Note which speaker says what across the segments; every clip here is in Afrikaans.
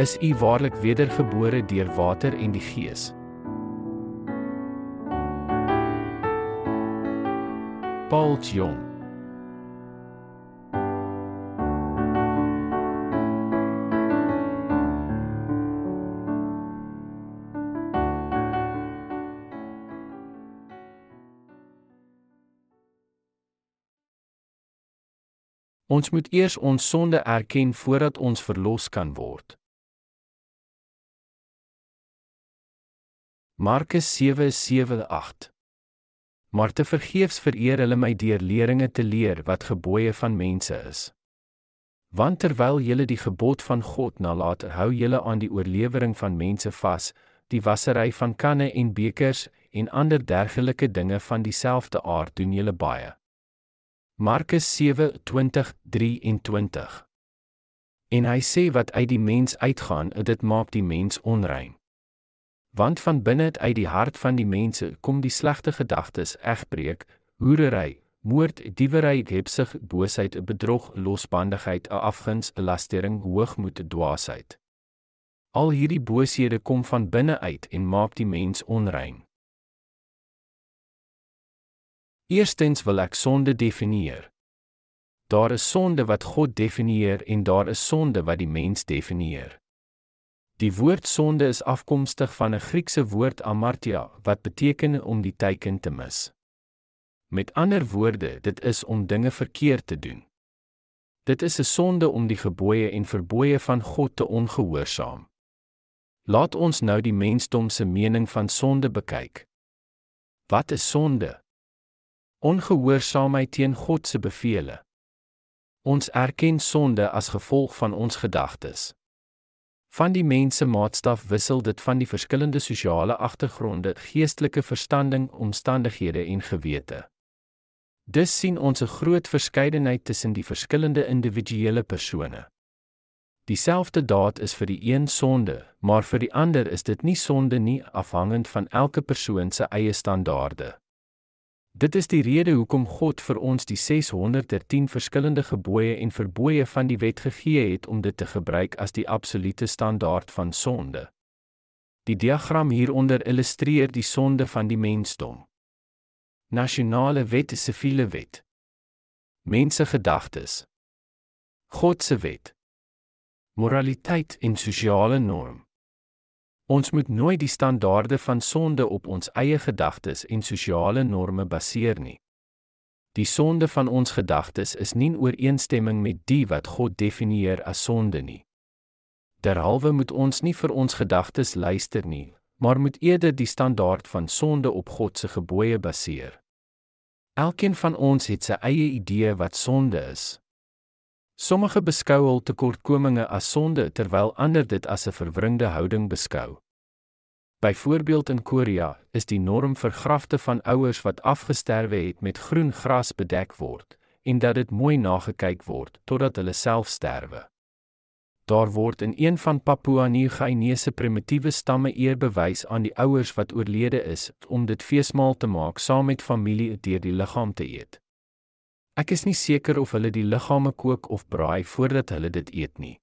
Speaker 1: is u waarlik wedergebore deur water en die Gees. Paul Jong Ons moet eers ons sonde erken voordat ons verlos kan word. Markus 7:7-8 Maar te vergeefs vereer hulle my deur leringe te leer wat gebooie van mense is. Want terwyl julle die gebod van God nalat, hou julle aan die oorlewering van mense vas, die wassery van kanne en bekers en ander dergelike dinge van dieselfde aard doen julle baie. Markus 7:20-23. En hy sê wat uit die mens uitgaan, dit maak die mens onrein. Want van binne uit die hart van die mense kom die slegte gedagtes, egbreek, hoerery, moord, diewery, hebsug, boosheid, bedrog, losbandigheid, afguns, lastering, hoogmoed, dwaasheid. Al hierdie booshede kom van binne uit en maak die mens onrein. Eerstens wil ek sonde definieer. Daar is sonde wat God definieer en daar is sonde wat die mens definieer. Die woord sonde is afkomstig van 'n Griekse woord amartia wat beteken om die teiken te mis. Met ander woorde, dit is om dinge verkeerd te doen. Dit is 'n sonde om die gebooie en verbooie van God te ongehoorsaam. Laat ons nou die mensdom se mening van sonde bekyk. Wat is sonde? ongehoorsaamheid teen God se bevele. Ons erken sonde as gevolg van ons gedagtes. Van die mense maatstaf wissel dit van die verskillende sosiale agtergronde, geestelike verstanding, omstandighede en gewete. Dus sien ons 'n groot verskeidenheid tussen die verskillende individuele persone. Dieselfde daad is vir die een sonde, maar vir die ander is dit nie sonde nie, afhangend van elke persoon se eie standaarde. Dit is die rede hoekom God vir ons die 610 verskillende gebooie en verbooie van die wet gegee het om dit te gebruik as die absolute standaard van sonde. Die diagram hieronder illustreer die sonde van die mensdom. Nasionale wet is siviele wet. Mense gedagtes. God se wet. Moraliteit en sosiale norm. Ons moet nooit die standaarde van sonde op ons eie gedagtes en sosiale norme baseer nie. Die sonde van ons gedagtes is nie in ooreenstemming met die wat God definieer as sonde nie. Derhalwe moet ons nie vir ons gedagtes luister nie, maar moet eerder die standaard van sonde op God se gebooie baseer. Elkeen van ons het sy eie idee wat sonde is. Sommige beskou hul tekortkominge as sonde terwyl ander dit as 'n verwringde houding beskou. Byvoorbeeld in Korea is die norm vir grafte van ouers wat afgesterwe het met groen gras bedek word en dat dit mooi nagekyk word totdat hulle self sterwe. Daar word in een van Papua Nieu-Guinea se primitiewe stamme eer bewys aan die ouers wat oorlede is om dit feesmaal te maak saam met familie deur die liggaam te eet. Ek is nie seker of hulle die liggame kook of braai voordat hulle dit eet nie.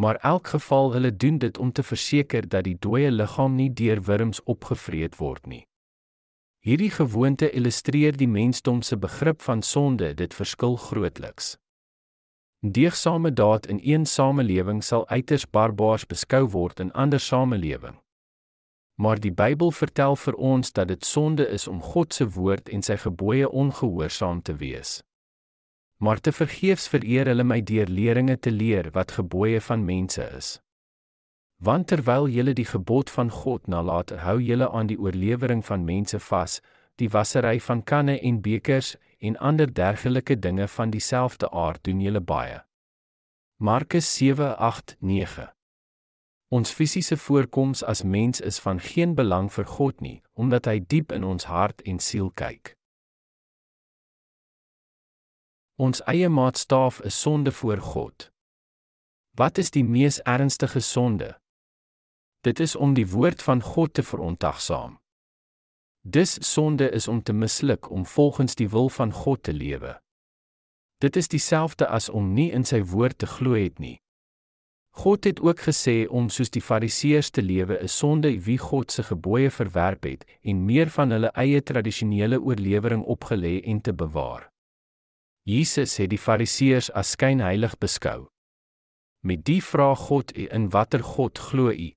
Speaker 1: Maar elk geval hulle doen dit om te verseker dat die dooie liggaam nie deur wurms opgevreet word nie. Hierdie gewoonte illustreer die mensdom se begrip van sonde, dit verskil grootliks. Deegsame daad in een samelewing sal uiters barbaars beskou word in ander samelewing. Maar die Bybel vertel vir ons dat dit sonde is om God se woord en sy gebooie ongehoorsaam te wees. Maar te vergeefs vereer hulle my deur leringe te leer wat gebooie van mense is. Want terwyl julle die gebod van God nalat, hou julle aan die oorlewering van mense vas, die wassery van kanne en bekers en ander dergelike dinge van dieselfde aard doen julle baie. Markus 7:8-9 Ons fisiese voorkoms as mens is van geen belang vir God nie, omdat hy diep in ons hart en siel kyk. Ons eie maatstaaf is sonde voor God. Wat is die mees ernstige sonde? Dit is om die woord van God te verontagsaam. Dis sonde is om te misluk om volgens die wil van God te lewe. Dit is dieselfde as om nie in sy woord te glo het nie. God het ook gesê om soos die Fariseërs te lewe is sonde wie God se gebooie verwerp het en meer van hulle eie tradisionele oorlewering opgelê en te bewaar. Jesus het die Fariseërs as skynheilig beskou. Met die vraag God in watter God glo u?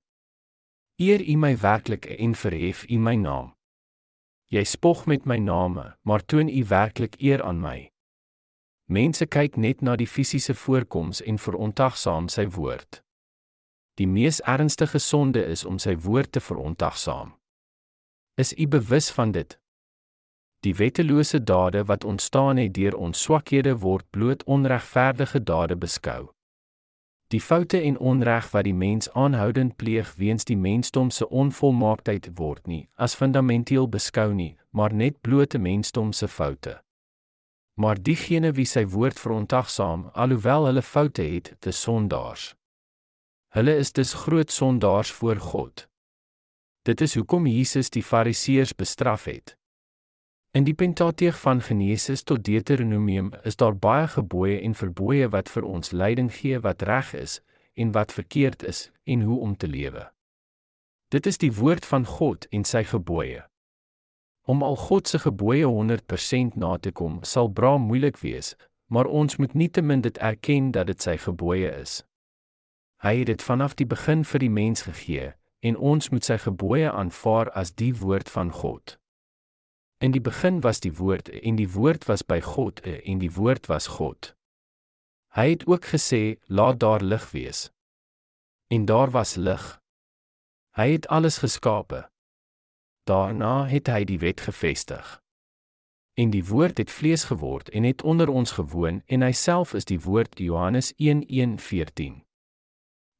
Speaker 1: Eer u my werklik en verhef u my naam. Jy spog met my name, maar toon u werklik eer aan my. Mense kyk net na die fisiese voorkoms en verontagsaam sy woord. Die mees ernstige sonde is om sy woord te verontagsaam. Is u bewus van dit? Die wettelose dade wat ontstaan het deur ons swakhede word bloot onregverdige dade beskou. Die foute en onreg wat die mens aanhoudend pleeg weens die mensdom se onvolmaaktheid word nie as fundamenteel beskou nie, maar net blote mensdom se foute. Maar diegene wie sy woord verontagsaam, alhoewel hulle foute het, te sondaars. Hulle is dus groot sondaars voor God. Dit is hoekom Jesus die Fariseërs bestraf het. In die Pentateeg van Genesis tot Deuteronomium is daar baie gebooie en verbooie wat vir ons leiding gee wat reg is en wat verkeerd is en hoe om te lewe. Dit is die woord van God en sy gebooie. Om al God se gebooie 100% na te kom, sal bra moeilik wees, maar ons moet nietemin dit erken dat dit sy gebooie is. Hy het dit vanaf die begin vir die mens gegee en ons moet sy gebooie aanvaar as die woord van God. In die begin was die woord en die woord was by God en die woord was God. Hy het ook gesê, laat daar lig wees. En daar was lig. Hy het alles geskape. Daarna het hy die wet gevestig. En die woord het vlees geword en het onder ons gewoon en hy self is die woord Johannes 1:14.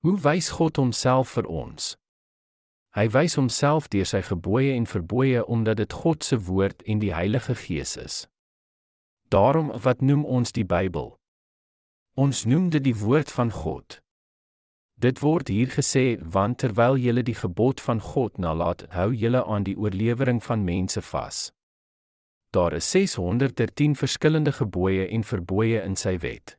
Speaker 1: Hoe wys God homself vir ons? Hy wys homself deur sy gebooie en verbooie omdat dit God se woord en die Heilige Gees is. Daarom wat noem ons die Bybel? Ons noem dit die woord van God. Dit word hier gesê want terwyl julle die gebod van God nalat, hou julle aan die oorlewering van mense vas. Daar is 613 verskillende gebooie en verbooie in sy wet.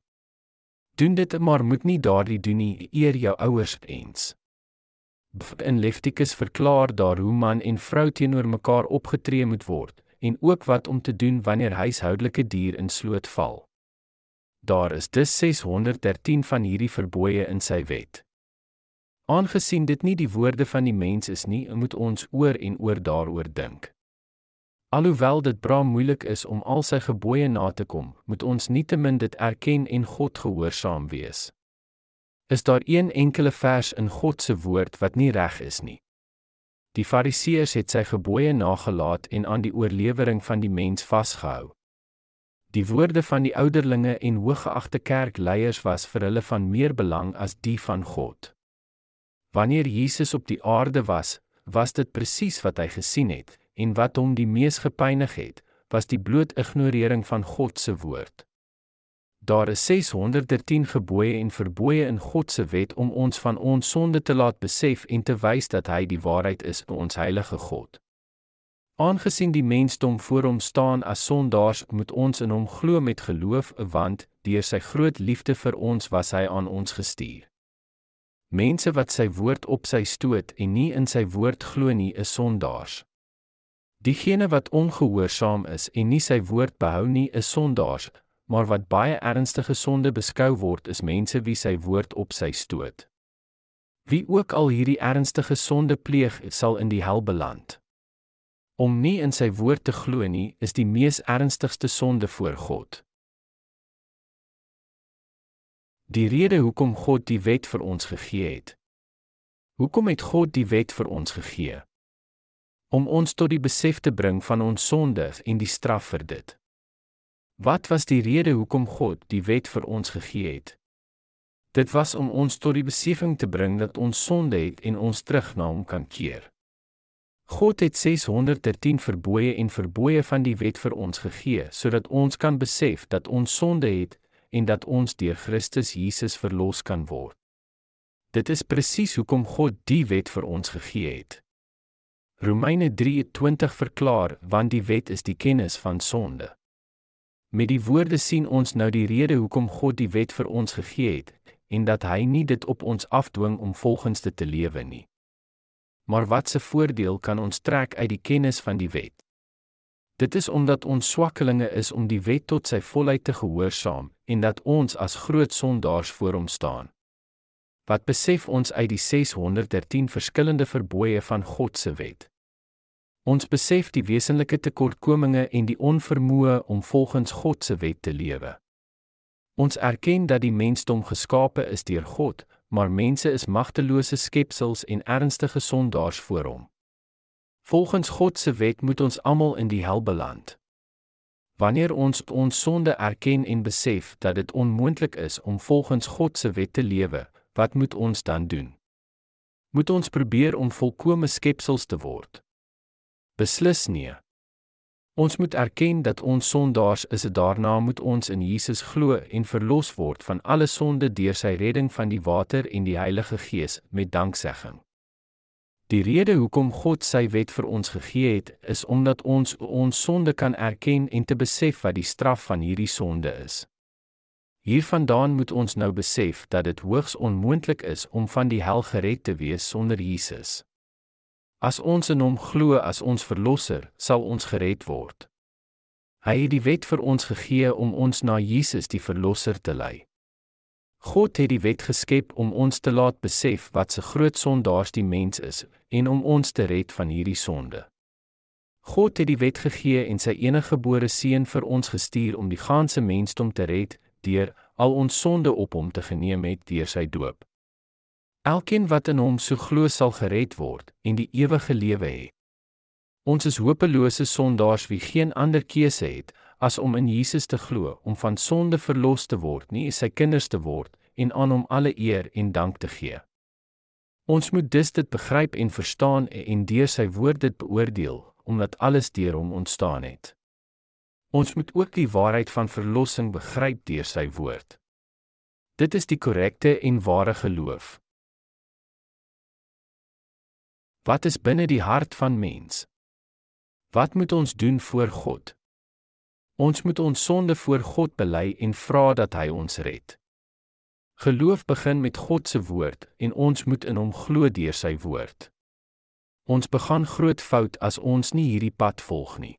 Speaker 1: Doen dit maar moet nie daardie doen nie, eer jou ouers eens. In Levitikus verklaar daar hoe man en vrou teenoor mekaar opgetree moet word en ook wat om te doen wanneer huishoudelike dier in sloot val. Daar is dus 613 van hierdie verbooie in sy wet. Aangesien dit nie die woorde van die mens is nie, moet ons oor en oor daaroor dink. Alhoewel dit bra moeilik is om al sy gebooie na te kom, moet ons nietemin dit erken en God gehoorsaam wees. Is daar een enkele vers in God se woord wat nie reg is nie? Die Fariseërs het sy gebooie nagelaat en aan die oorlewering van die mens vasgehou. Die woorde van die ouderlinge en hooggeagte kerkleiers was vir hulle van meer belang as die van God. Wanneer Jesus op die aarde was, was dit presies wat hy gesien het en wat hom die mees gepynig het, was die bloot ignorering van God se woord. Daar is 613 gebooie en verbooie in God se wet om ons van ons sonde te laat besef en te wys dat hy die waarheid is, ons heilige God. Aangesien die mensdom voor hom staan as sondaars, moet ons in hom glo met geloof, want deur sy groot liefde vir ons was hy aan ons gestuur. Mense wat sy woord op sy stoot en nie in sy woord glo nie, is sondaars. Diegene wat ongehoorsaam is en nie sy woord behou nie, is sondaars, maar wat baie ernstige sonde beskou word, is mense wie sy woord op sy stoot. Wie ook al hierdie ernstige sonde pleeg, sal in die hel beland. Om nie in sy woord te glo nie, is die mees ernstigste sonde voor God. Die rede hoekom God die wet vir ons gegee het. Hoekom het God die wet vir ons gegee? Om ons tot die besef te bring van ons sonde en die straf vir dit. Wat was die rede hoekom God die wet vir ons gegee het? Dit was om ons tot die besefing te bring dat ons sonde het en ons terug na hom kan keer. God het 613 verbooie en verbooie van die wet vir ons gegee sodat ons kan besef dat ons sonde het en dat ons deur Christus Jesus verlos kan word. Dit is presies hoekom God die wet vir ons gegee het. Romeine 3:20 verklaar want die wet is die kennis van sonde. Met die woorde sien ons nou die rede hoekom God die wet vir ons gegee het en dat hy nie dit op ons afdwing om volgens dit te lewe nie. Maar wat se voordeel kan ons trek uit die kennis van die wet? Dit is omdat ons swakkelinge is om die wet tot sy volheid te gehoorsaam en dat ons as groot sondaars voor hom staan. Wat besef ons uit die 613 verskillende verbooie van God se wet? Ons besef die wesenlike tekortkominge en die onvermoë om volgens God se wet te lewe. Ons erken dat die mensdom geskape is deur God, maar mense is magtelose skepsels en ernstige sondaars voor hom. Volgens God se wet moet ons almal in die hel beland. Wanneer ons ons sonde erken en besef dat dit onmoontlik is om volgens God se wet te lewe, wat moet ons dan doen? Moet ons probeer om volkomme skepsels te word? Beslis nie. Ons moet erken dat ons sondaars is en daarna moet ons in Jesus glo en verlos word van alle sonde deur sy redding van die water en die Heilige Gees met danksegging. Die rede hoekom God sy wet vir ons gegee het, is omdat ons ons sonde kan erken en te besef wat die straf van hierdie sonde is. Hiervandaan moet ons nou besef dat dit hoogs onmoontlik is om van die hel gered te wees sonder Jesus. As ons in hom glo as ons verlosser, sal ons gered word. Hy het die wet vir ons gegee om ons na Jesus die verlosser te lei. God het die wet geskep om ons te laat besef wat se groot sondaars die mens is en om ons te red van hierdie sonde. God het die wet gegee en sy eniggebore seun vir ons gestuur om die ganse mensdom te red deur al ons sonde op hom te geneem het deur sy doop. Elkeen wat in hom so glo sal gered word en die ewige lewe hê. Ons is hopelose sondaars wie geen ander keuse het as om in Jesus te glo om van sonde verlos te word, nie sy kinders te word en aan hom alle eer en dank te gee. Ons moet dus dit begryp en verstaan en deur sy woord dit beoordeel, omdat alles deur hom ontstaan het. Ons moet ook die waarheid van verlossing begryp deur sy woord. Dit is die korrekte en ware geloof. Wat is binne die hart van mens? Wat moet ons doen voor God? Ons moet ons sonde voor God bely en vra dat hy ons red. Geloof begin met God se woord en ons moet in hom glo deur sy woord. Ons begaan groot fout as ons nie hierdie pad volg nie.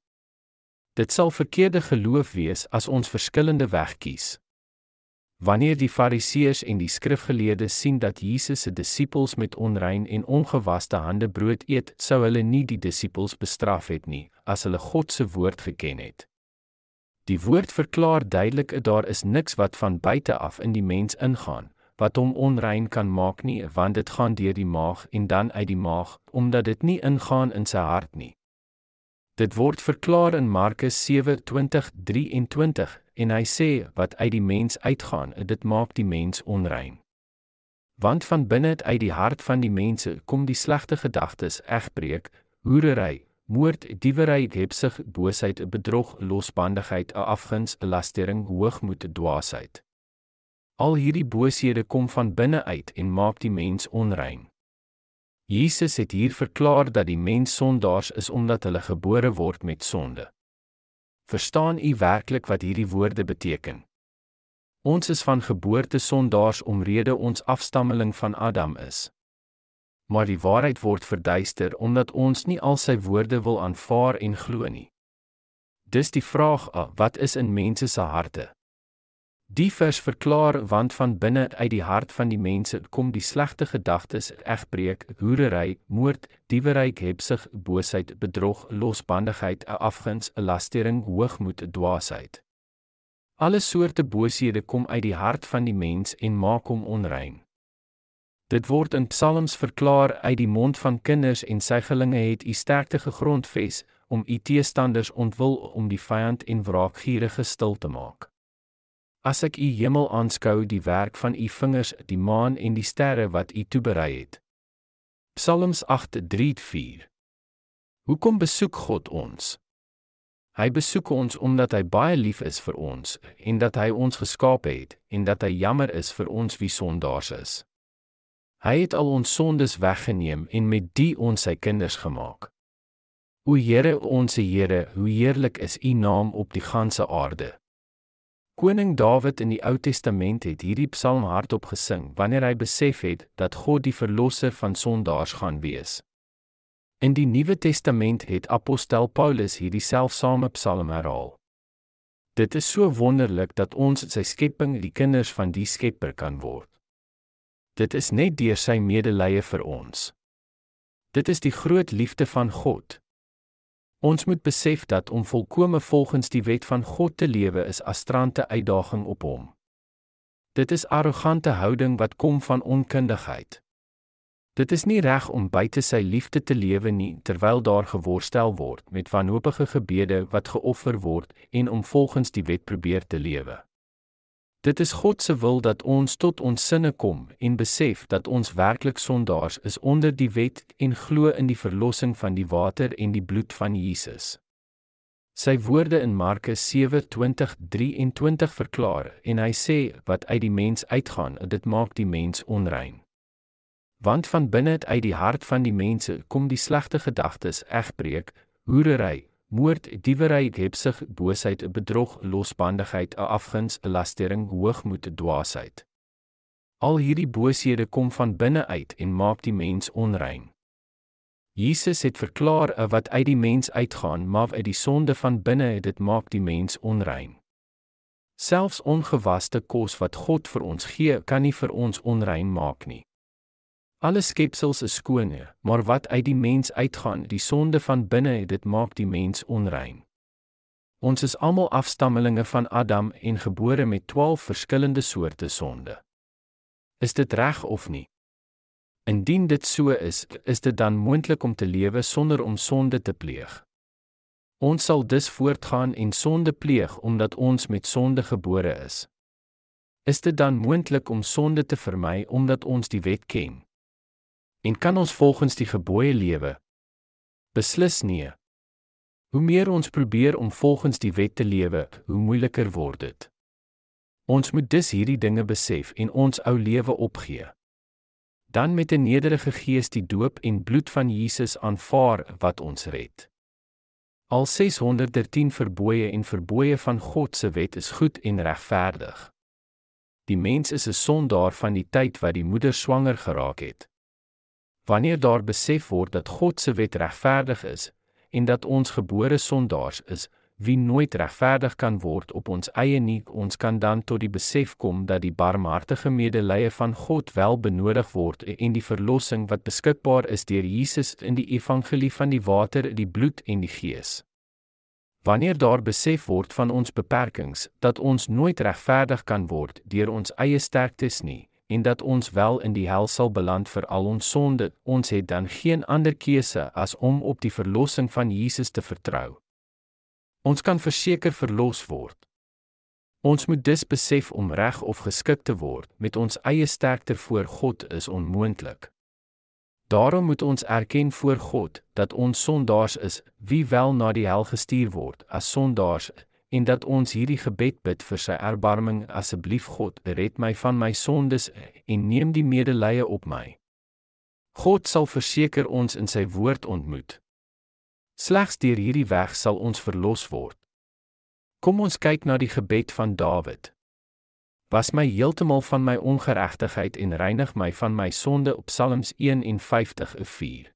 Speaker 1: Dit sal verkeerde geloof wees as ons verskillende weg kies. Wanneer die Fariseërs en die skrifgeleerdes sien dat Jesus se disippels met onrein en ongewaste hande brood eet, sou hulle nie die disippels bestraf het nie, as hulle God se woord geken het. Die woord verklaar duidelik dat daar is niks wat van buite af in die mens ingaan wat hom onrein kan maak nie, want dit gaan deur die maag en dan uit die maag, omdat dit nie ingaan in sy hart nie. Dit word verklaar in Markus 7:20-23 en hy sê wat uit die mens uitgaan, dit maak die mens onrein. Want van binne uit die hart van die mense kom die slegte gedagtes, egbreek, hoerery, moord, diewery, hebsug, boosheid, bedrog, losbandigheid, afguns, lastering, hoogmoed, dwaasheid. Al hierdie booshede kom van binne uit en maak die mens onrein. Jesus het hier verklaar dat die mens sondaars is omdat hulle gebore word met sonde. Verstaan u werklik wat hierdie woorde beteken? Ons is van geboorte sondaars omrede ons afstammeling van Adam is. Maar die waarheid word verduister omdat ons nie al sy woorde wil aanvaar en glo nie. Dis die vraag, wat is in mense se harte? Die vers verklaar want van binne uit die hart van die mense kom die slegte gedagtes, egbreek, hoerery, moord, diewery, hebsug, boosheid, bedrog, losbandigheid, afguns, lastering, hoogmoed, dwaasheid. Alle soorte booshede kom uit die hart van die mens en maak hom onrein. Dit word in Psalms verklaar uit die mond van kinders en sygelinge het u sterkte gegrondves om u teestanders ontwil om die vyand en wraakgierige stil te maak. As ek u hemel aanskou, die werk van u vingers, die maan en die sterre wat u toeberei het. Psalms 8:3-4. Hoekom besoek God ons? Hy besoek ons omdat hy baie lief is vir ons en dat hy ons geskaap het en dat hy jammer is vir ons wie sondaars is. Hy het al ons sondes weggeneem en met die ons sy kinders gemaak. O Here, ons Here, hoe heerlik is U naam op die ganse aarde. Koning Dawid in die Ou Testament het hierdie psalm hardop gesing wanneer hy besef het dat God die verlosser van sondaars gaan wees. In die Nuwe Testament het apostel Paulus hierdie selfsame psalm herhaal. Dit is so wonderlik dat ons sy skepping die kinders van die Skepper kan word. Dit is net deur sy medelee vir ons. Dit is die groot liefde van God. Ons moet besef dat om volkome volgens die wet van God te lewe is astrante uitdaging op hom. Dit is arrogante houding wat kom van onkundigheid. Dit is nie reg om buite sy liefde te lewe nie terwyl daar geworstel word met wanhoopige gebede wat geoffer word en om volgens die wet probeer te lewe. Dit is God se wil dat ons tot ons sinne kom en besef dat ons werklik sondaars is onder die wet en glo in die verlossing van die water en die bloed van Jesus. Sy woorde in Markus 7:20-23 verklaar en hy sê wat uit die mens uitgaan, dit maak die mens onrein want van binne uit die hart van die mense kom die slegte gedagtes, egbreek, hoerery, moord, diewery, hebsug, boosheid, bedrog, losbandigheid, afguns, lastering, hoogmoed, dwaasheid. Al hierdie booshede kom van binne uit en maak die mens onrein. Jesus het verklaar wat uit die mens uitgaan, maar uit die sonde van binne dit maak die mens onrein. Selfs ongewaste kos wat God vir ons gee, kan nie vir ons onrein maak nie. Alle skepsels is skoon, maar wat uit die mens uitgaan, die sonde van binne, dit maak die mens onrein. Ons is almal afstammelinge van Adam en gebore met 12 verskillende soorte sonde. Is dit reg of nie? Indien dit so is, is dit dan moontlik om te lewe sonder om sonde te pleeg? Ons sal dus voortgaan en sonde pleeg omdat ons met sonde gebore is. Is dit dan moontlik om sonde te vermy omdat ons die wet ken? En kan ons volgens die gebooie lewe? Beslis nee. Hoe meer ons probeer om volgens die wet te lewe, hoe moeiliker word dit. Ons moet dus hierdie dinge besef en ons ou lewe opgee. Dan met 'n nederige gees die doop en bloed van Jesus aanvaar wat ons red. Al 613 verbooie en verbooie van God se wet is goed en regverdig. Die mens is 'n sondaar van die tyd wat die moeder swanger geraak het. Wanneer daar besef word dat God se wet regverdig is en dat ons gebore sondaars is, wie nooit regverdig kan word op ons eie nie, ons kan dan tot die besef kom dat die barmhartige medelee van God wel benodig word en die verlossing wat beskikbaar is deur Jesus in die evangelie van die water, die bloed en die gees. Wanneer daar besef word van ons beperkings dat ons nooit regverdig kan word deur ons eie sterktes nie, en dat ons wel in die hel sal beland vir al ons sonde, ons het dan geen ander keuse as om op die verlossing van Jesus te vertrou. Ons kan verseker verlos word. Ons moet dus besef om reg of geskik te word met ons eie sterkte voor God is onmoontlik. Daarom moet ons erken voor God dat ons sondaars is, wie wel na die hel gestuur word as sondaars en dat ons hierdie gebed bid vir sy erbarming asseblief God red my van my sondes en neem die medelee op my. God sal verseker ons in sy woord ontmoet. Slegs deur hierdie weg sal ons verlos word. Kom ons kyk na die gebed van Dawid. Was my heeltemal van my ongeregtigheid en reinig my van my sonde op Psalms 51:4.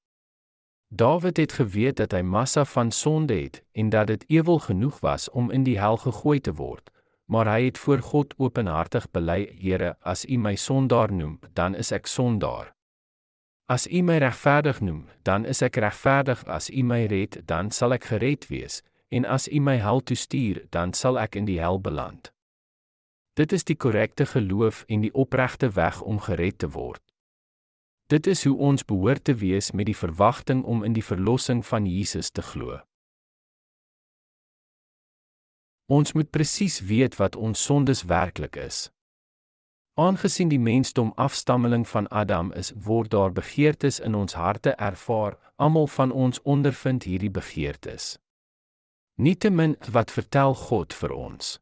Speaker 1: Dawid het geweet dat hy massa van sonde het en dat dit ewel genoeg was om in die hel gegooi te word, maar hy het voor God openhartig bely: "Here, as U my sondaar noem, dan is ek sondaar. As U my regverdig noem, dan is ek regverdig. As U my red, dan sal ek gered wees, en as U my hel toe stuur, dan sal ek in die hel beland." Dit is die korrekte geloof en die opregte weg om gered te word. Dit is hoe ons behoort te wees met die verwagting om in die verlossing van Jesus te glo. Ons moet presies weet wat ons sondes werklik is. Aangesien die mensdom afstammeling van Adam is, word daar begeertes in ons harte ervaar. Almal van ons ondervind hierdie begeertes. Nietemin wat vertel God vir ons?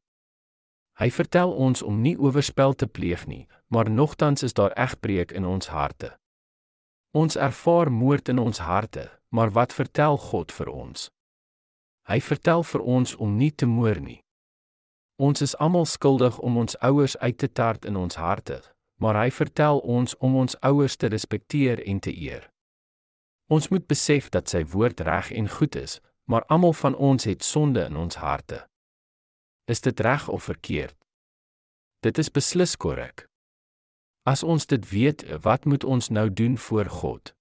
Speaker 1: Hy vertel ons om nie oorspel te pleeg nie, maar nogtans is daar egbreek in ons harte. Ons ervaar moord in ons harte, maar wat vertel God vir ons? Hy vertel vir ons om nie te moord nie. Ons is almal skuldig om ons ouers uit te tart in ons harte, maar hy vertel ons om ons ouers te respekteer en te eer. Ons moet besef dat sy woord reg en goed is, maar almal van ons het sonde in ons harte. Is dit reg of verkeerd? Dit is beslis korrek. As ons dit weet, wat moet ons nou doen voor God?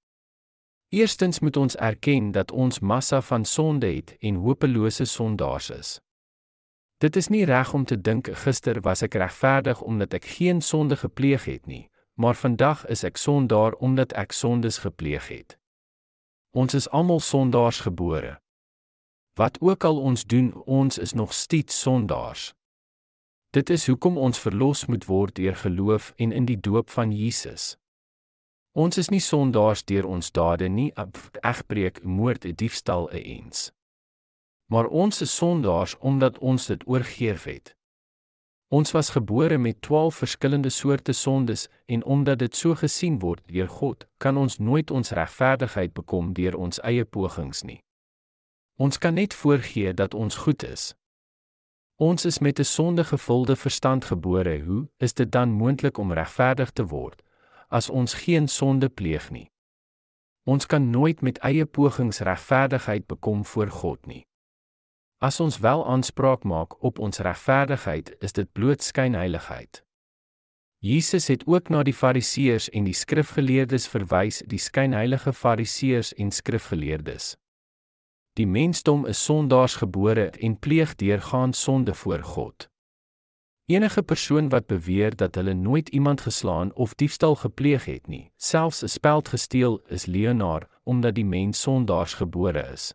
Speaker 1: Eerstens moet ons erken dat ons massa van sonde het en hopelose sondaars is. Dit is nie reg om te dink gister was ek regverdig omdat ek geen sonde gepleeg het nie, maar vandag is ek sondaar omdat ek sondes gepleeg het. Ons is almal sondaars gebore. Wat ook al ons doen, ons is nog steeds sondaars. Dit is hoekom ons verlos moet word deur geloof en in die doop van Jesus. Ons is nie sondaars deur ons dade nie, egbreek, moord, diefstal eens. Maar ons is sondaars omdat ons dit oorgeerf het. Ons was gebore met 12 verskillende soorte sondes en omdat dit so gesien word deur God, kan ons nooit ons regverdigheid bekom deur ons eie pogings nie. Ons kan net voorgee dat ons goed is. Ons is met 'n sondegevulde verstand gebore. Hoe is dit dan moontlik om regverdig te word as ons geen sonde pleeg nie? Ons kan nooit met eie pogings regverdigheid bekom voor God nie. As ons wel aanspraak maak op ons regverdigheid, is dit bloot skynheiligheid. Jesus het ook na die Fariseërs en die skrifgeleerdes verwys, die skynheilige Fariseërs en skrifgeleerdes. Die mensdom is sondaars gebore en pleeg deurgaan sonde voor God. Enige persoon wat beweer dat hulle nooit iemand geslaan of diefstal gepleeg het nie, selfs 'n speld gesteel, is leienaar omdat die mens sondaars gebore is.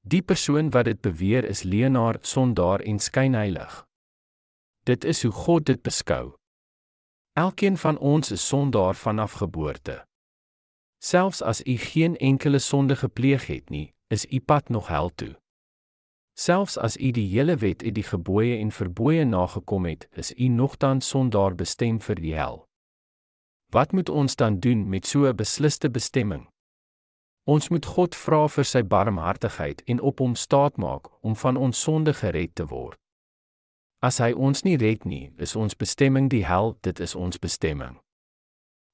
Speaker 1: Die persoon wat dit beweer is leienaar, sondaar en skynheilig. Dit is hoe God dit beskou. Elkeen van ons is sondaar vanaf geboorte. Selfs as u geen enkele sonde gepleeg het nie, is u pad nog hel toe. Selfs as u die hele wet en die gebooie en verbooie nagekom het, is u nogtans sondaar bestem vir die hel. Wat moet ons dan doen met so 'n besliste bestemming? Ons moet God vra vir sy barmhartigheid en op hom staatmaak om van ons sonde gered te word. As hy ons nie red nie, is ons bestemming die hel, dit is ons bestemming.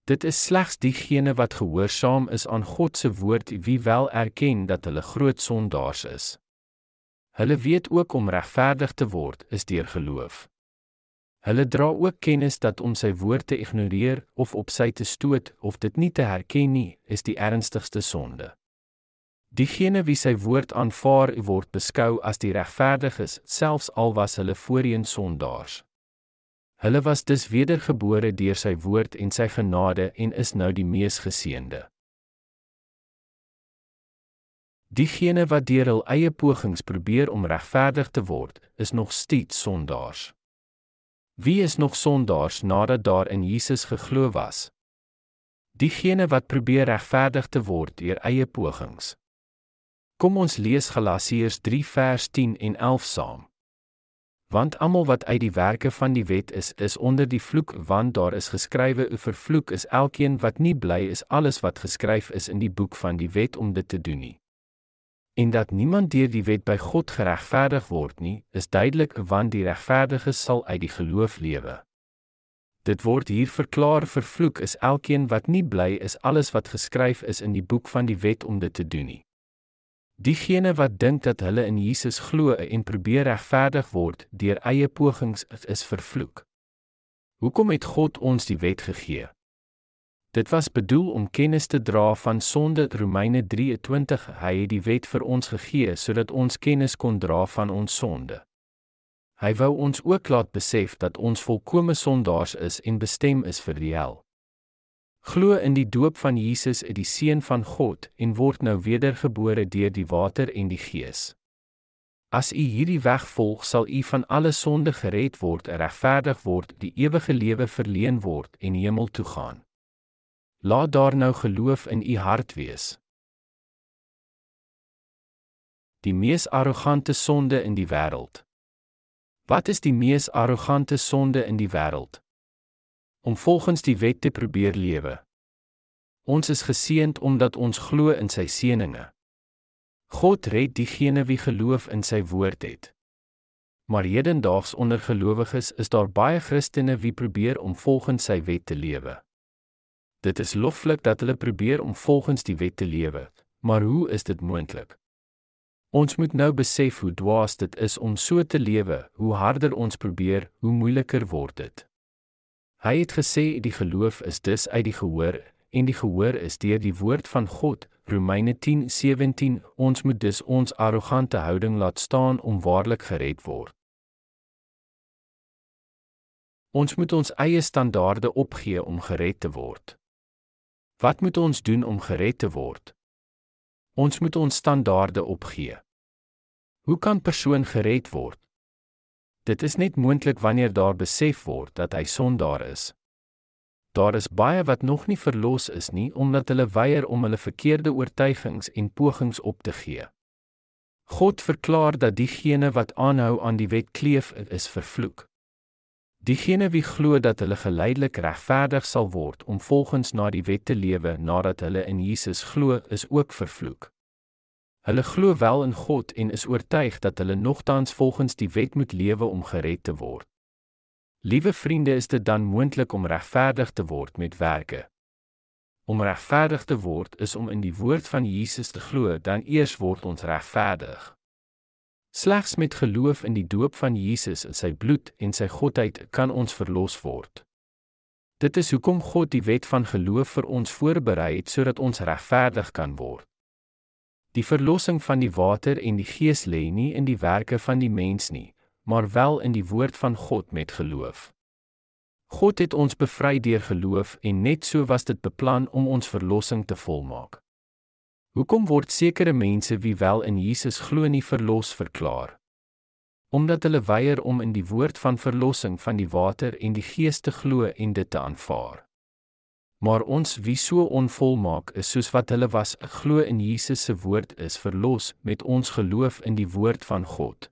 Speaker 1: Dit is slegs diegene wat gehoorsaam is aan God se woord wie wel erken dat hulle groot sondaars is. Hulle weet ook om regverdig te word is deur geloof. Hulle dra ook kennis dat om sy woord te ignoreer of op sy te stoot of dit nie te herken nie, is die ernstigste sonde. Diegene wie sy woord aanvaar word beskou as die regverdiges, selfs al was hulle voorheen sondaars. Hulle was dus wedergebore deur sy woord en sy genade en is nou die mees geseënde. Diegene wat deur hul eie pogings probeer om regverdig te word, is nog steeds sondaars. Wie is nog sondaars nadat daar in Jesus geglo was? Diegene wat probeer regverdig te word deur eie pogings. Kom ons lees Galasiërs 3 vers 10 en 11 saam want almal wat uit die werke van die wet is is onder die vloek want daar is geskrywe o vervloek is elkeen wat nie bly is alles wat geskryf is in die boek van die wet om dit te doen nie. En dat niemand deur die wet by God geregverdig word nie is duidelik want die regverdiges sal uit die geloof lewe. Dit word hier verklaar vervloek is elkeen wat nie bly is alles wat geskryf is in die boek van die wet om dit te doen nie Diegene wat dink dat hulle in Jesus glo en probeer regverdig word deur eie pogings is vervloek. Hoekom het God ons die wet gegee? Dit was bedoel om kennis te dra van sonde Romeine 23 hy het die wet vir ons gegee sodat ons kennis kon dra van ons sonde. Hy wou ons ook laat besef dat ons volkomme sondaars is en bestem is vir die hel glo in die doop van Jesus uit die seun van God en word nou wedergebore deur die water en die gees. As u hierdie weg volg, sal u van alle sonde gered word, regverdig word, die ewige lewe verleen word en hemel toe gaan. Laat daar nou geloof in u hart wees. Die mees arrogante sonde in die wêreld. Wat is die mees arrogante sonde in die wêreld? Om volgens die wet te probeer lewe. Ons is geseënd omdat ons glo in sy seëninge. God red diegene wie geloof in sy woord het. Maar hedendaags onder gelowiges is daar baie Christene wie probeer om volgens sy wet te lewe. Dit is loflik dat hulle probeer om volgens die wet te lewe, maar hoe is dit moontlik? Ons moet nou besef hoe dwaas dit is om so te lewe. Hoe harder ons probeer, hoe moeiliker word dit. Hy het gesê die geloof is dus uit die gehoor en die gehoor is deur die woord van God. Romeine 10:17 Ons moet dus ons arrogante houding laat staan om waarlik gered word. Ons moet ons eie standaarde opgee om gered te word. Wat moet ons doen om gered te word? Ons moet ons standaarde opgee. Hoe kan persoon gered word? Dit is net moontlik wanneer daar besef word dat hy sondaar is. Daar is baie wat nog nie verlos is nie omdat hulle weier om hulle verkeerde oortuigings en pogings op te gee. God verklaar dat diegene wat aanhou aan die wet kleef is vervloek. Diegene wie glo dat hulle geleidelik regverdig sal word om volgens na die wet te lewe nadat hulle in Jesus glo, is ook vervloek. Hulle glo wel in God en is oortuig dat hulle nogtans volgens die wet moet lewe om gered te word. Liewe vriende, is dit dan moontlik om regverdig te word met werke? Om regverdig te word is om in die woord van Jesus te glo, dan eers word ons regverdig. Slegs met geloof in die doop van Jesus en sy bloed en sy godheid kan ons verlos word. Dit is hoekom God die wet van geloof vir ons voorberei het sodat ons regverdig kan word. Die verlossing van die water en die gees lê nie in die werke van die mens nie, maar wel in die woord van God met geloof. God het ons bevry deur geloof en net so was dit beplan om ons verlossing te volmaak. Hoekom word sekere mense wie wel in Jesus glo nie verlos verklaar? Omdat hulle weier om in die woord van verlossing van die water en die gees te glo en dit te aanvaar. Maar ons wie so onvolmaak is soos wat hulle was, glo in Jesus se woord is verlos met ons geloof in die woord van God.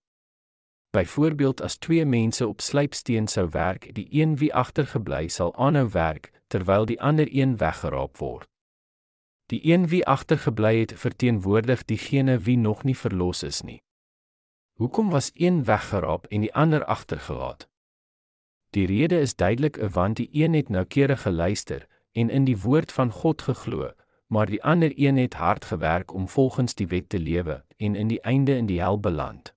Speaker 1: Byvoorbeeld as twee mense op slypsteen sou werk, die een wie agtergebly sal aanhou werk terwyl die ander een weggeraap word. Die een wie agtergebly het, verteenwoordig diegene wie nog nie verlos is nie. Hoekom was een weggeraap en die ander agtergelaat? Die rede is duidelik, want die een het noukeurig geluister en in die woord van God geglo, maar die ander een het hard gewerk om volgens die wet te lewe en in die einde in die hel beland.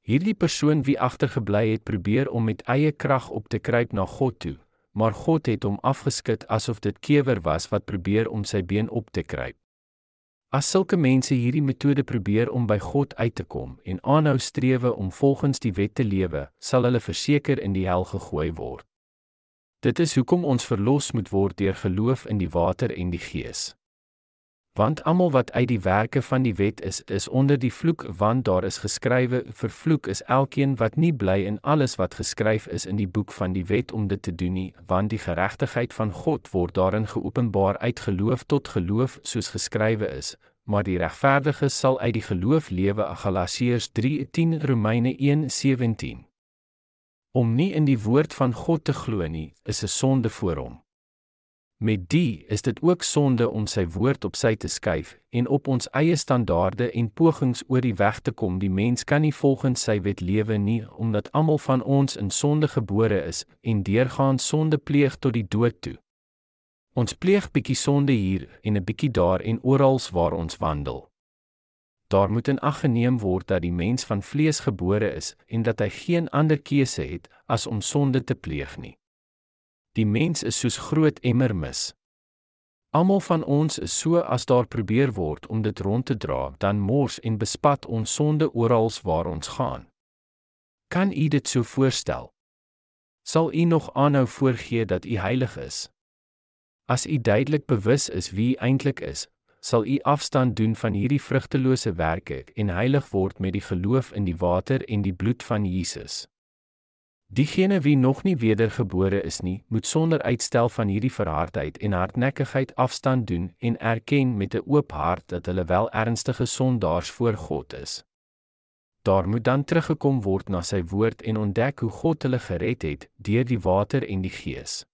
Speaker 1: Hierdie persoon wie agtergebly het probeer om met eie krag op te kruip na God toe, maar God het hom afgeskit asof dit kewer was wat probeer om sy been op te kruip. As sulke mense hierdie metode probeer om by God uit te kom en aanhou strewe om volgens die wet te lewe, sal hulle verseker in die hel gegooi word. Dit is hoekom ons verlos moet word deur geloof in die water en die gees. Want almal wat uit die werke van die wet is, is onder die vloek, want daar is geskrywe: Vervloek is elkeen wat nie bly in alles wat geskryf is in die boek van die wet om dit te doen nie, want die geregtigheid van God word daarin geopenbaar uit geloof tot geloof, soos geskrywe is: Maar die regverdiges sal uit die geloof lewe. Galasiërs 3:10 Romeine 1:17 Om nie in die woord van God te glo nie, is 'n sonde voor hom. Met die is dit ook sonde om sy woord op sy te skuif en op ons eie standaarde en pogings oor die weg te kom. Die mens kan nie volgens sy wet lewe nie omdat almal van ons in sonde gebore is en deurgaan sonde pleeg tot die dood toe. Ons pleeg bietjie sonde hier en 'n bietjie daar en oral waar ons wandel. Daar moet in ag geneem word dat die mens van vlees gebore is en dat hy geen ander keuse het as om sonde te pleeg nie. Die mens is soos groot emmer mis. Almal van ons is so as daar probeer word om dit rond te dra, dan mors en bespat ons sonde oral waar ons gaan. Kan u dit so voorstel? Sal u nog aanhou voorgee dat u heilig is? As u duidelik bewus is wie u eintlik is, sal u afstand doen van hierdie vrugtelose werke en heilig word met die geloof in die water en die bloed van Jesus. Diegene wie nog nie wedergebore is nie, moet sonder uitstel van hierdie verhardheid en hardnekkigheid afstand doen en erken met 'n oop hart dat hulle wel ernstige sondaars voor God is. Daar moet dan teruggekom word na sy woord en ontdek hoe God hulle gered het deur die water en die Gees.